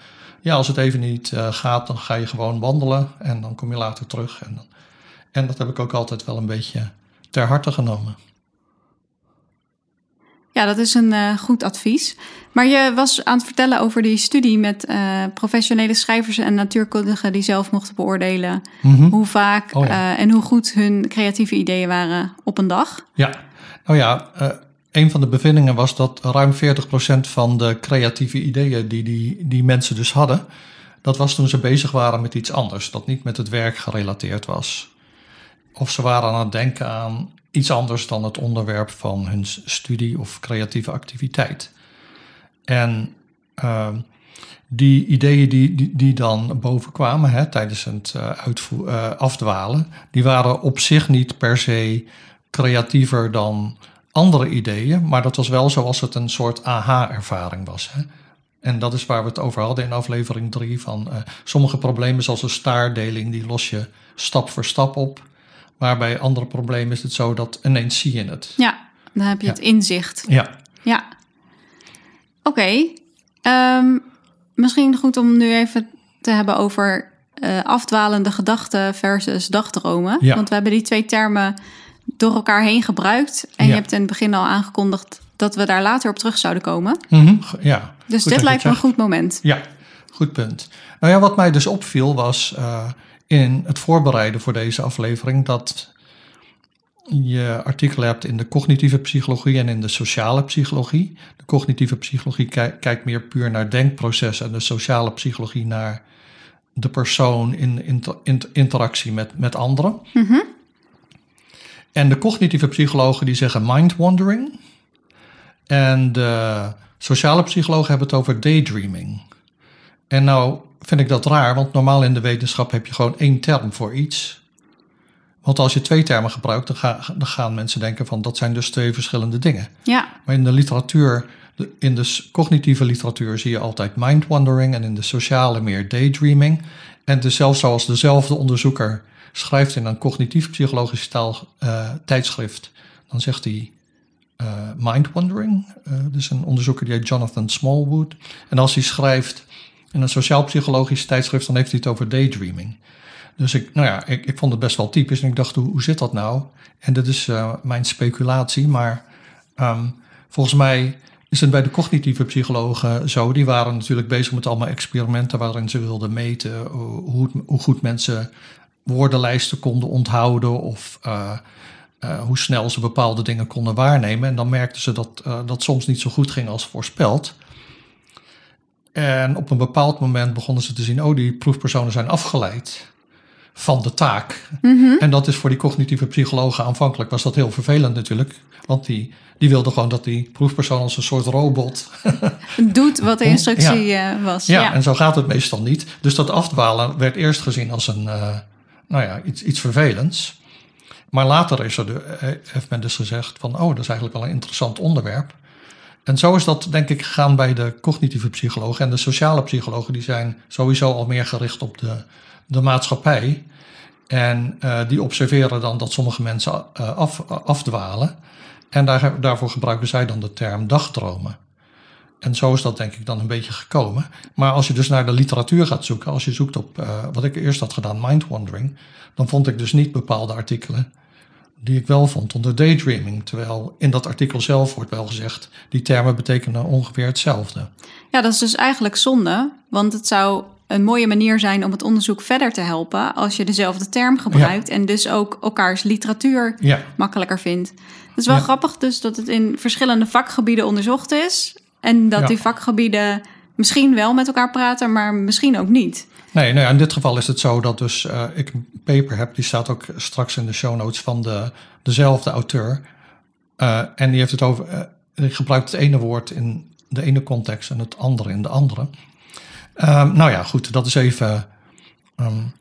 ja, als het even niet gaat, dan ga je gewoon wandelen en dan kom je later terug. En, en dat heb ik ook altijd wel een beetje ter harte genomen. Ja, dat is een eh, goed advies. Maar je was aan het vertellen over die studie met eh, professionele schrijvers en natuurkundigen die zelf mochten beoordelen Mhm. hoe vaak Oh ja. eh, en hoe goed hun creatieve ideeën waren op een dag. Ja, nou ja, een van de bevindingen was dat ruim 40% van de creatieve ideeën die, die die mensen dus hadden, dat was toen ze bezig waren met iets anders, dat niet met het werk gerelateerd was. Of ze waren aan het denken aan iets anders dan het onderwerp van hun studie of creatieve activiteit. En ehm, die ideeën die, die, die dan boven kwamen hè, tijdens het eh, eh, afdwalen, die waren op zich niet per se creatiever dan andere ideeën, maar dat was wel zoals het een soort aha-ervaring was. Hè. En dat is waar we het over hadden in aflevering 3. Van eh, sommige problemen, zoals een staardeling, die los je stap voor stap op. Maar bij andere problemen is het zo dat ineens zie je het. Ja, dan heb je Ja. het inzicht. Ja, Ja. Oké. Ehm, misschien goed om nu even te hebben over eh, afdwalende gedachten versus dagdromen. Ja. Want we hebben die twee termen door elkaar heen gebruikt. En Ja. je hebt in het begin al aangekondigd dat we daar later op terug zouden komen. Mhm, ge- ja. Dus Goed dit lijkt me een goed moment. Ja, goed punt. Nou ja, wat mij dus opviel was, eh, in het voorbereiden voor deze aflevering dat je artikelen hebt in de cognitieve psychologie en in de sociale psychologie. De cognitieve psychologie kijkt meer puur naar denkprocessen en de sociale psychologie naar de persoon in, interactie met, met anderen. Mm En de cognitieve psychologen die zeggen mind wandering. En de sociale psychologen hebben het over daydreaming. En nou vind ik dat raar, want normaal in de wetenschap heb je gewoon één term voor iets. Want als je twee termen gebruikt, dan, dan gaan mensen denken van dat zijn dus twee verschillende dingen. Ja. Maar in de literatuur, in de cognitieve literatuur zie je altijd mind wandering en in de sociale meer daydreaming. En dus zelfs zoals dezelfde onderzoeker schrijft in een cognitief-psychologisch uh, tijdschrift, dan zegt hij uh, mind wandering. Uh, dus een onderzoeker die heet Jonathan Smallwood. En als hij schrijft in een sociaal-psychologisch tijdschrift, dan heeft hij het over daydreaming. Dus ik, nou ja, ik, ik vond het best wel typisch en ik dacht, hoe, hoe zit dat nou? En dat is uh, mijn speculatie, maar um, volgens mij is het bij de cognitieve psychologen zo. Die waren natuurlijk bezig met allemaal experimenten waarin ze wilden meten hoe, hoe goed mensen woordenlijsten konden onthouden of uh, hoe snel ze bepaalde dingen konden waarnemen. En dan merkten ze dat dat soms niet zo goed ging als voorspeld. En op een bepaald moment begonnen ze te zien: oh, die proefpersonen zijn afgeleid van de taak. Mhm. En dat is voor die cognitieve psychologen aanvankelijk was dat heel vervelend natuurlijk. Want die, die wilden gewoon dat die proefpersoon als een soort robot... Doet wat de instructie ja. Uh, was. Ja, en zo gaat het meestal niet. Dus dat afdwalen werd eerst gezien als een, uh, nou ja, iets, iets vervelends. Maar later is er de, heeft men dus gezegd van... oh, dat is eigenlijk wel een interessant onderwerp. En zo is dat denk ik gegaan bij de cognitieve psychologen. En de sociale psychologen die zijn sowieso al meer gericht op de, de maatschappij. En uh, die observeren dan dat sommige mensen uh, af, afdwalen. En daar, daarvoor gebruiken zij dan de term dagdromen. En zo is dat denk ik dan een beetje gekomen. Maar als je dus naar de literatuur gaat zoeken, als je zoekt op uh, wat ik eerst had gedaan, mind wandering, dan vond ik dus niet bepaalde artikelen die ik wel vond onder daydreaming. Terwijl in dat artikel zelf wordt wel gezegd, die termen betekenen ongeveer hetzelfde. Ja, dat is dus eigenlijk zonde, want het zou een mooie manier zijn om het onderzoek verder te helpen als je dezelfde term gebruikt ja. en dus ook elkaars literatuur ja. makkelijker vindt. Het is wel ja. grappig dus dat het in verschillende vakgebieden onderzocht is en dat die vakgebieden misschien wel met elkaar praten, maar misschien ook niet. Nee, nou ja, in dit geval is het zo dat dus uh, ik een paper heb, die staat ook straks in de show notes van de, dezelfde auteur. Uh, en die heeft het over, uh, die gebruikt het ene woord in de ene context en het andere in de andere. Um, nou ja, goed, dat is even. Um,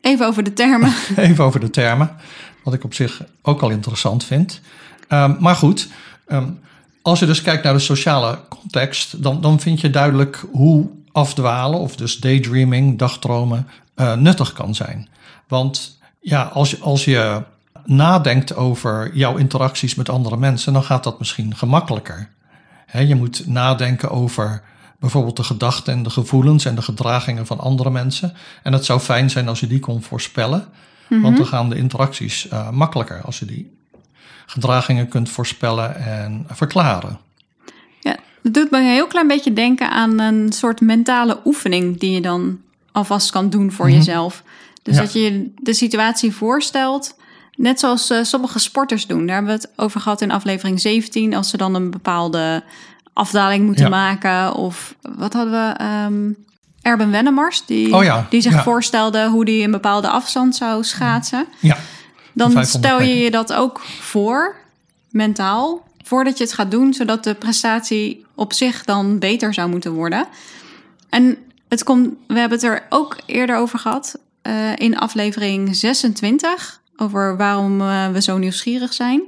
even over de termen. even over de termen, wat ik op zich ook al interessant vind. Um, maar goed, als je dus kijkt naar de sociale context, dan, dan vind je duidelijk hoe afdwalen, of dus daydreaming, dagdromen, uh, nuttig kan zijn. Want ja, als, je, als je nadenkt over jouw interacties met andere mensen, dan gaat dat misschien gemakkelijker. He, je moet nadenken over bijvoorbeeld de gedachten en de gevoelens en de gedragingen van andere mensen. En het zou fijn zijn als je die kon voorspellen, mm -hmm. want dan gaan de interacties uh, makkelijker als je die gedragingen kunt voorspellen en verklaren. Dat doet me een heel klein beetje denken aan een soort mentale oefening die je dan alvast kan doen voor mm -hmm. jezelf. Dus ja. dat je de situatie voorstelt, net zoals uh, sommige sporters doen. Daar hebben we het over gehad in aflevering 17, als ze dan een bepaalde afdaling moeten ja. maken. Of wat hadden we? Um, Erben Wennemars, die, oh ja, die zich ja. voorstelde hoe die een bepaalde afstand zou schaatsen. Ja. Dan stel je je dat ook voor, mentaal, voordat je het gaat doen, zodat de prestatie op zich dan beter zou moeten worden. En het komt, we hebben het er ook eerder over gehad uh, in aflevering 26, over waarom uh, we zo nieuwsgierig zijn.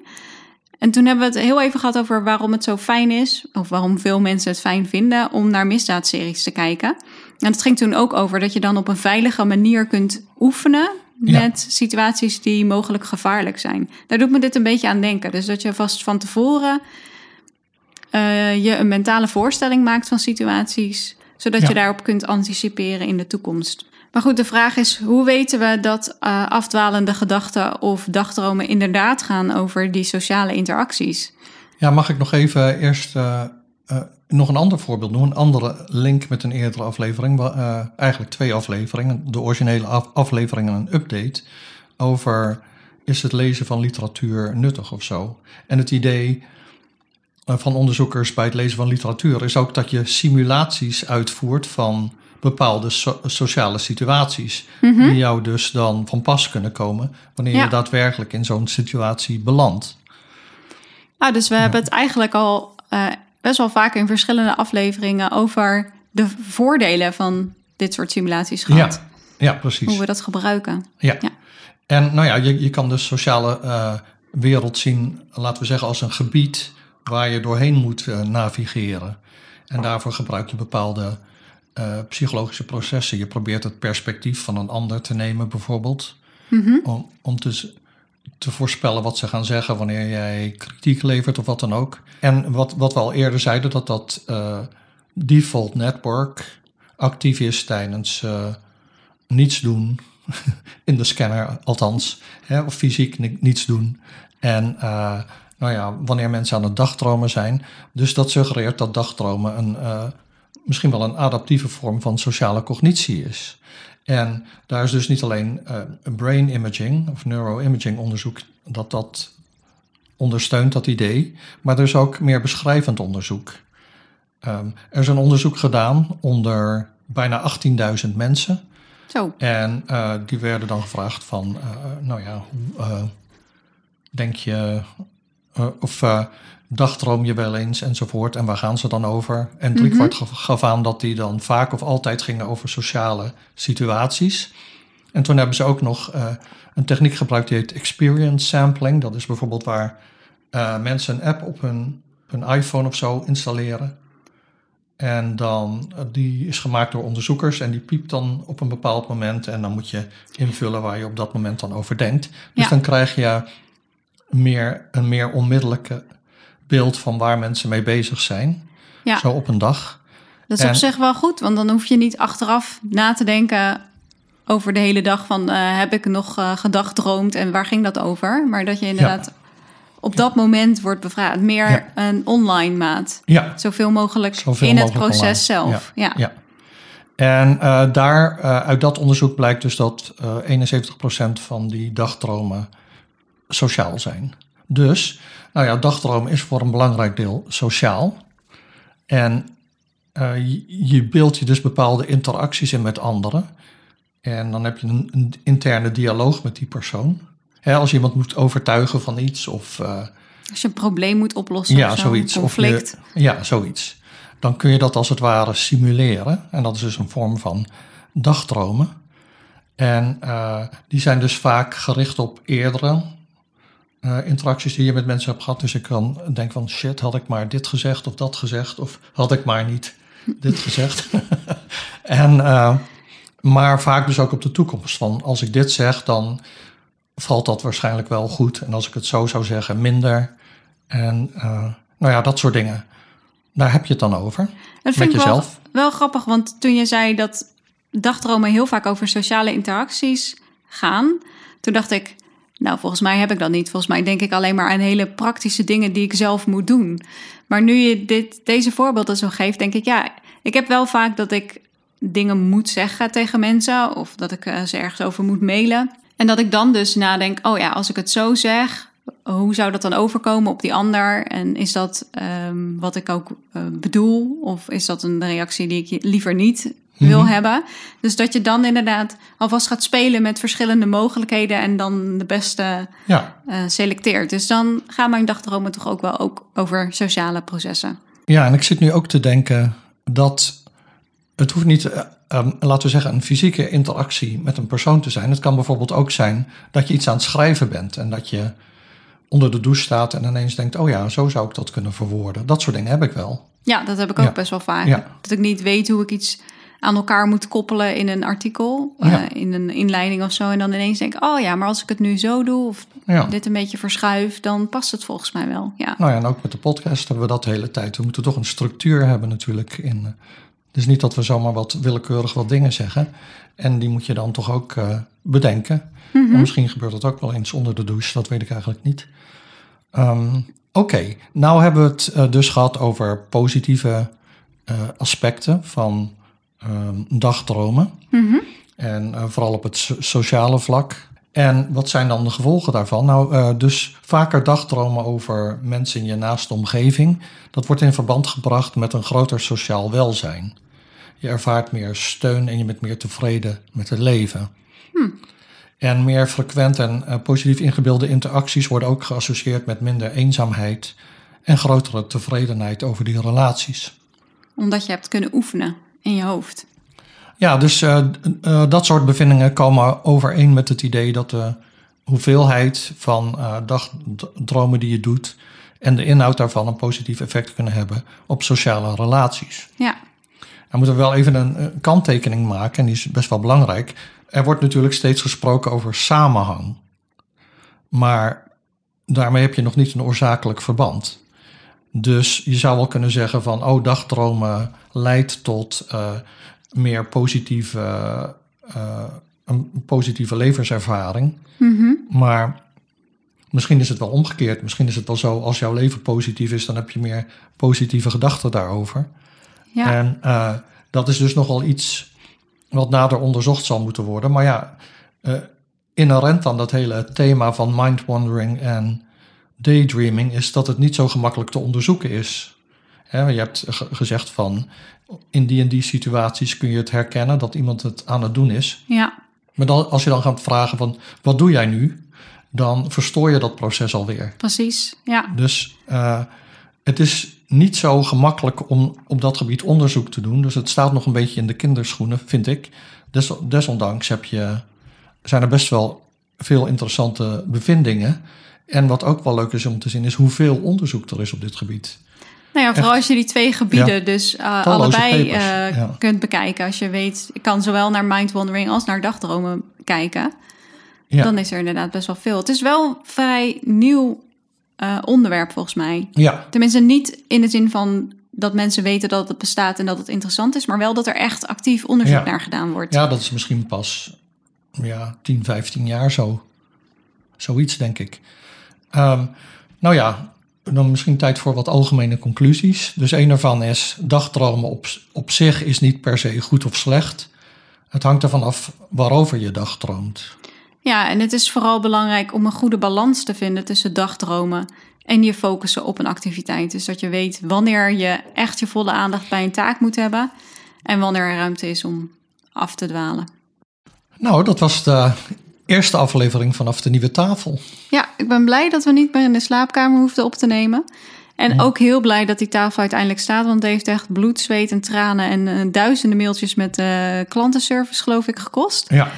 En toen hebben we het heel even gehad over waarom het zo fijn is, of waarom veel mensen het fijn vinden om naar misdaadseries te kijken. En het ging toen ook over dat je dan op een veilige manier kunt oefenen met ja. situaties die mogelijk gevaarlijk zijn. Daar doet me dit een beetje aan denken. Dus dat je vast van tevoren uh, je een mentale voorstelling maakt van situaties, zodat ja. je daarop kunt anticiperen in de toekomst. Maar goed, de vraag is: hoe weten we dat uh, afdwalende gedachten of dagdromen inderdaad gaan over die sociale interacties? Ja, mag ik nog even eerst uh, uh, nog een ander voorbeeld noemen, een andere link met een eerdere aflevering, eh, eigenlijk twee afleveringen, de originele af- aflevering en een update, over is het lezen van literatuur nuttig of zo. En het idee eh, van onderzoekers bij het lezen van literatuur is ook dat je simulaties uitvoert van bepaalde so- sociale situaties, die jou dus dan van pas kunnen komen wanneer Ja. je daadwerkelijk in zo'n situatie belandt. Nou, dus we hebben het eigenlijk al eh, best wel vaak in verschillende afleveringen over de voordelen van dit soort simulaties gehad. Ja, ja, precies. Hoe we dat gebruiken. Ja. Ja. En nou ja, je, je kan de sociale eh, wereld zien, laten we zeggen, als een gebied waar je doorheen moet eh, navigeren. En daarvoor gebruik je bepaalde eh, psychologische processen. Je probeert het perspectief van een ander te nemen, bijvoorbeeld. Om, om te, te voorspellen wat ze gaan zeggen wanneer jij kritiek levert of wat dan ook. En wat, wat we al eerder zeiden, dat dat eh, default network actief is tijdens eh, niets doen. In de scanner althans. Hè, of fysiek ni- niets doen. En eh, nou ja, wanneer mensen aan het dagdromen zijn. Dus dat suggereert dat dagdromen een, misschien wel een adaptieve vorm van sociale cognitie is. En daar is dus niet alleen eh, brain imaging of neuroimaging onderzoek dat dat ondersteunt, dat idee. Maar er is ook meer beschrijvend onderzoek. Ehm, er is een onderzoek gedaan onder bijna 18.000 mensen. Zo. En eh, die werden dan gevraagd van, eh, nou ja, hoe denk je, of dagdroom je wel eens enzovoort. En waar gaan ze dan over? En driekwart gaf- gaf aan dat die dan vaak of altijd gingen over sociale situaties. En toen hebben ze ook nog eh, een techniek gebruikt die heet experience sampling. Dat is bijvoorbeeld waar eh, mensen een app op hun, hun iPhone of zo installeren. En dan, eh, die is gemaakt door onderzoekers en die piept dan op een bepaald moment. En dan moet je invullen waar je op dat moment dan over denkt. Dus Ja. dan krijg je meer, een meer onmiddellijke beeld van waar mensen mee bezig zijn. Ja. Zo op een dag. Dat is En- op zich wel goed, want dan hoef je niet achteraf na te denken over de hele dag van eh, heb ik nog eh gedagdroomd en waar ging dat over? Maar dat je inderdaad op dat moment wordt bevraagd. Meer een online maat. Ja, Zoveel mogelijk Zoveel in het proces online. zelf. Ja. ja. En eh, daar, uit dat onderzoek blijkt dus dat eh 71% van die dagdromen sociaal zijn. Dus, nou ja, dagdromen is voor een belangrijk deel sociaal. En eh, je, je beeldt je dus bepaalde interacties in met anderen. En dan heb je een, een interne dialoog met die persoon. Hè, als je iemand moet overtuigen van iets of... eh, Als je een probleem moet oplossen ja, of zo, zoiets. een Of conflict. je, ja, zoiets. Dan kun je dat als het ware simuleren. En dat is dus een vorm van dagdromen. En eh, die zijn dus vaak gericht op eerdere eh, interacties die je met mensen hebt gehad. Dus ik kan denken van shit, had ik maar dit gezegd of dat gezegd. Of had ik maar niet dit gezegd. en, eh, maar vaak dus ook op de toekomst. Van als ik dit zeg, dan valt dat waarschijnlijk wel goed. En als ik het zo zou zeggen, minder. En eh, nou ja, dat soort dingen. Daar heb je het dan over. Dat Met ik wel, jezelf. wel grappig, want toen je zei dat dagdromen heel vaak over sociale interacties gaan, toen dacht ik, nou volgens mij heb ik dat niet. Volgens mij denk ik alleen maar aan hele praktische dingen die ik zelf moet doen. Maar nu je dit, deze voorbeelden zo geeft, denk ik, ja, ik heb wel vaak dat ik dingen moet zeggen tegen mensen of dat ik eh, ze ergens over moet mailen. En dat ik dan dus nadenk, oh ja, als ik het zo zeg, hoe zou dat dan overkomen op die ander? En is dat ehm, wat ik ook eh, bedoel? Of is dat een reactie die ik liever niet wil hebben? Dus dat je dan inderdaad alvast gaat spelen met verschillende mogelijkheden en dan de beste Ja, eh, selecteert. Dus dan gaan mijn dagdromen toch ook wel ook over sociale processen. ja, en ik zit nu ook te denken dat het hoeft niet, eh, ehm, laten we zeggen, een fysieke interactie met een persoon te zijn. Het kan bijvoorbeeld ook zijn dat je iets aan het schrijven bent en dat je onder de douche staat en ineens denkt, oh ja, zo zou ik dat kunnen verwoorden. Dat soort dingen heb ik wel. Ja, dat heb ik ook Ja. best wel vaak. Ja. Dat ik niet weet hoe ik iets aan elkaar moet koppelen in een artikel, Ja. eh, in een inleiding of zo. En dan ineens denk, oh ja, maar als ik het nu zo doe of Ja. dit een beetje verschuif, dan past het volgens mij wel. Ja, Nou ja, en ook met de podcast hebben we dat de hele tijd. We moeten toch een structuur hebben natuurlijk. In, dus niet dat we zomaar wat willekeurig wat dingen zeggen. En die moet je dan toch ook eh, bedenken. En misschien gebeurt dat ook wel eens onder de douche, dat weet ik eigenlijk niet. Ehm, Oké, nou hebben we het dus gehad over positieve aspecten van ehm, dagdromen. En eh, vooral op het so- sociale vlak. En wat zijn dan de gevolgen daarvan? Nou, eh, dus vaker dagdromen over mensen in je naaste omgeving. Dat wordt in verband gebracht met een groter sociaal welzijn. Je ervaart meer steun en je bent meer tevreden met het leven. En meer frequent en eh, positief ingebeelde interacties worden ook geassocieerd met minder eenzaamheid en grotere tevredenheid over die relaties. Omdat je hebt kunnen oefenen in je hoofd. Ja, dus eh, eh, dat soort bevindingen komen overeen met het idee dat de hoeveelheid van eh, dagdromen die je doet en de inhoud daarvan een positief effect kunnen hebben op sociale relaties. Ja, Dan moeten we wel even een, kanttekening maken, en die is best wel belangrijk. Er wordt natuurlijk steeds gesproken over samenhang. Maar daarmee heb je nog niet een oorzakelijk verband. Dus je zou wel kunnen zeggen van, oh, dagdromen leidt tot eh, meer positieve, eh, een positieve levenservaring. Maar misschien is het wel omgekeerd. Misschien is het wel zo, als jouw leven positief is, dan heb je meer positieve gedachten daarover. ja. En eh, dat is dus nogal iets wat nader onderzocht zal moeten worden. Maar ja, inherent aan dat hele thema van mind-wandering en daydreaming is dat het niet zo gemakkelijk te onderzoeken is. Je hebt ge- gezegd van in die en die situaties kun je het herkennen dat iemand het aan het doen is. ja. Maar dan, als je dan gaat vragen van wat doe jij nu, dan verstoor je dat proces alweer. precies. Ja, Dus eh, het is niet zo gemakkelijk om op dat gebied onderzoek te doen. Dus het staat nog een beetje in de kinderschoenen, vind ik. Des, desondanks heb je, zijn er best wel veel interessante bevindingen. En wat ook wel leuk is om te zien, is hoeveel onderzoek er is op dit gebied. Nou ja, vooral Echt. als je die twee gebieden Ja. dus eh, allebei eh, ja. kunt bekijken. Als je weet, ik kan zowel naar mindwandering als naar dagdromen kijken. Ja, Dan is er inderdaad best wel veel. Het is wel vrij nieuw eh, onderwerp volgens mij. ja, Tenminste, niet in de zin van dat mensen weten dat het bestaat en dat het interessant is, maar wel dat er echt actief onderzoek naar gedaan wordt. ja, dat is misschien pas ja, 10, 15 jaar zo. Zoiets, denk ik. Ehm, nou ja, dan misschien tijd voor wat algemene conclusies. Dus een daarvan is, dagdromen op, op zich is niet per se goed of slecht. Het hangt ervan af waarover je dagdroomt. Ja, en het is vooral belangrijk om een goede balans te vinden tussen dagdromen en je focussen op een activiteit. Dus dat je weet wanneer je echt je volle aandacht bij een taak moet hebben en wanneer er ruimte is om af te dwalen. Nou, dat was de eerste aflevering vanaf de nieuwe tafel. Ja, ik ben blij dat we niet meer in de slaapkamer hoefden op te nemen. En ook heel blij dat die tafel uiteindelijk staat. Want het heeft echt bloed, zweet en tranen en eh, duizenden mailtjes met eh, klantenservice, geloof ik, gekost. Ja,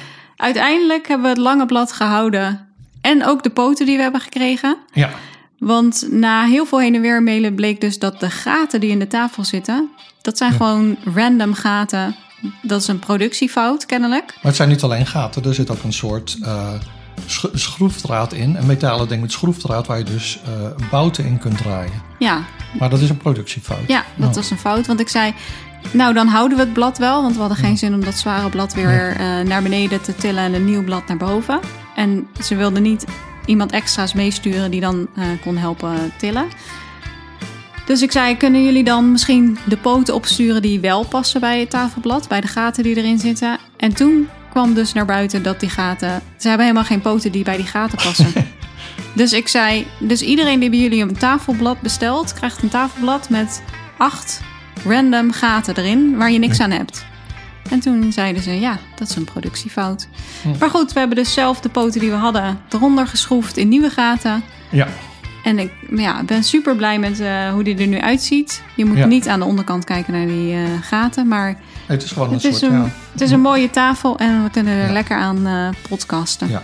Uiteindelijk hebben we het lange blad gehouden. En ook de poten die we hebben gekregen. ja, Want na heel veel heen en weer mailen bleek dus dat de gaten die in de tafel zitten... dat zijn gewoon random gaten. Dat is een productiefout, kennelijk. maar het zijn niet alleen gaten. Er zit ook een soort eh, sch- schroefdraad in. Een metalen ding met schroefdraad waar je dus eh, bouten in kunt draaien. Ja, Maar dat is een productiefout. Ja, dat Oh. was een fout. Want ik zei, nou dan houden we het blad wel. Want we hadden geen zin om dat zware blad weer eh, naar beneden te tillen en een nieuw blad naar boven. En ze wilden niet iemand extra's meesturen die dan kon helpen tillen. Dus ik zei, kunnen jullie dan misschien de poten opsturen die wel passen bij het tafelblad, bij de gaten die erin zitten? En toen kwam dus naar buiten dat die gaten, ze hebben helemaal geen poten die bij die gaten passen. dus ik zei, dus iedereen die bij jullie een tafelblad bestelt, krijgt een tafelblad met acht random gaten erin waar je niks aan hebt. En toen zeiden ze, ja, dat is een productiefout. Maar goed, we hebben dus zelf de poten die we hadden eronder geschroefd in nieuwe gaten. Ja, En ik ja, ben super blij met eh, hoe die er nu uitziet. Je moet Ja. niet aan de onderkant kijken naar die eh, gaten, maar het is gewoon een het is soort... een, ja, het is een mooie tafel en we kunnen er lekker aan eh podcasten. ja.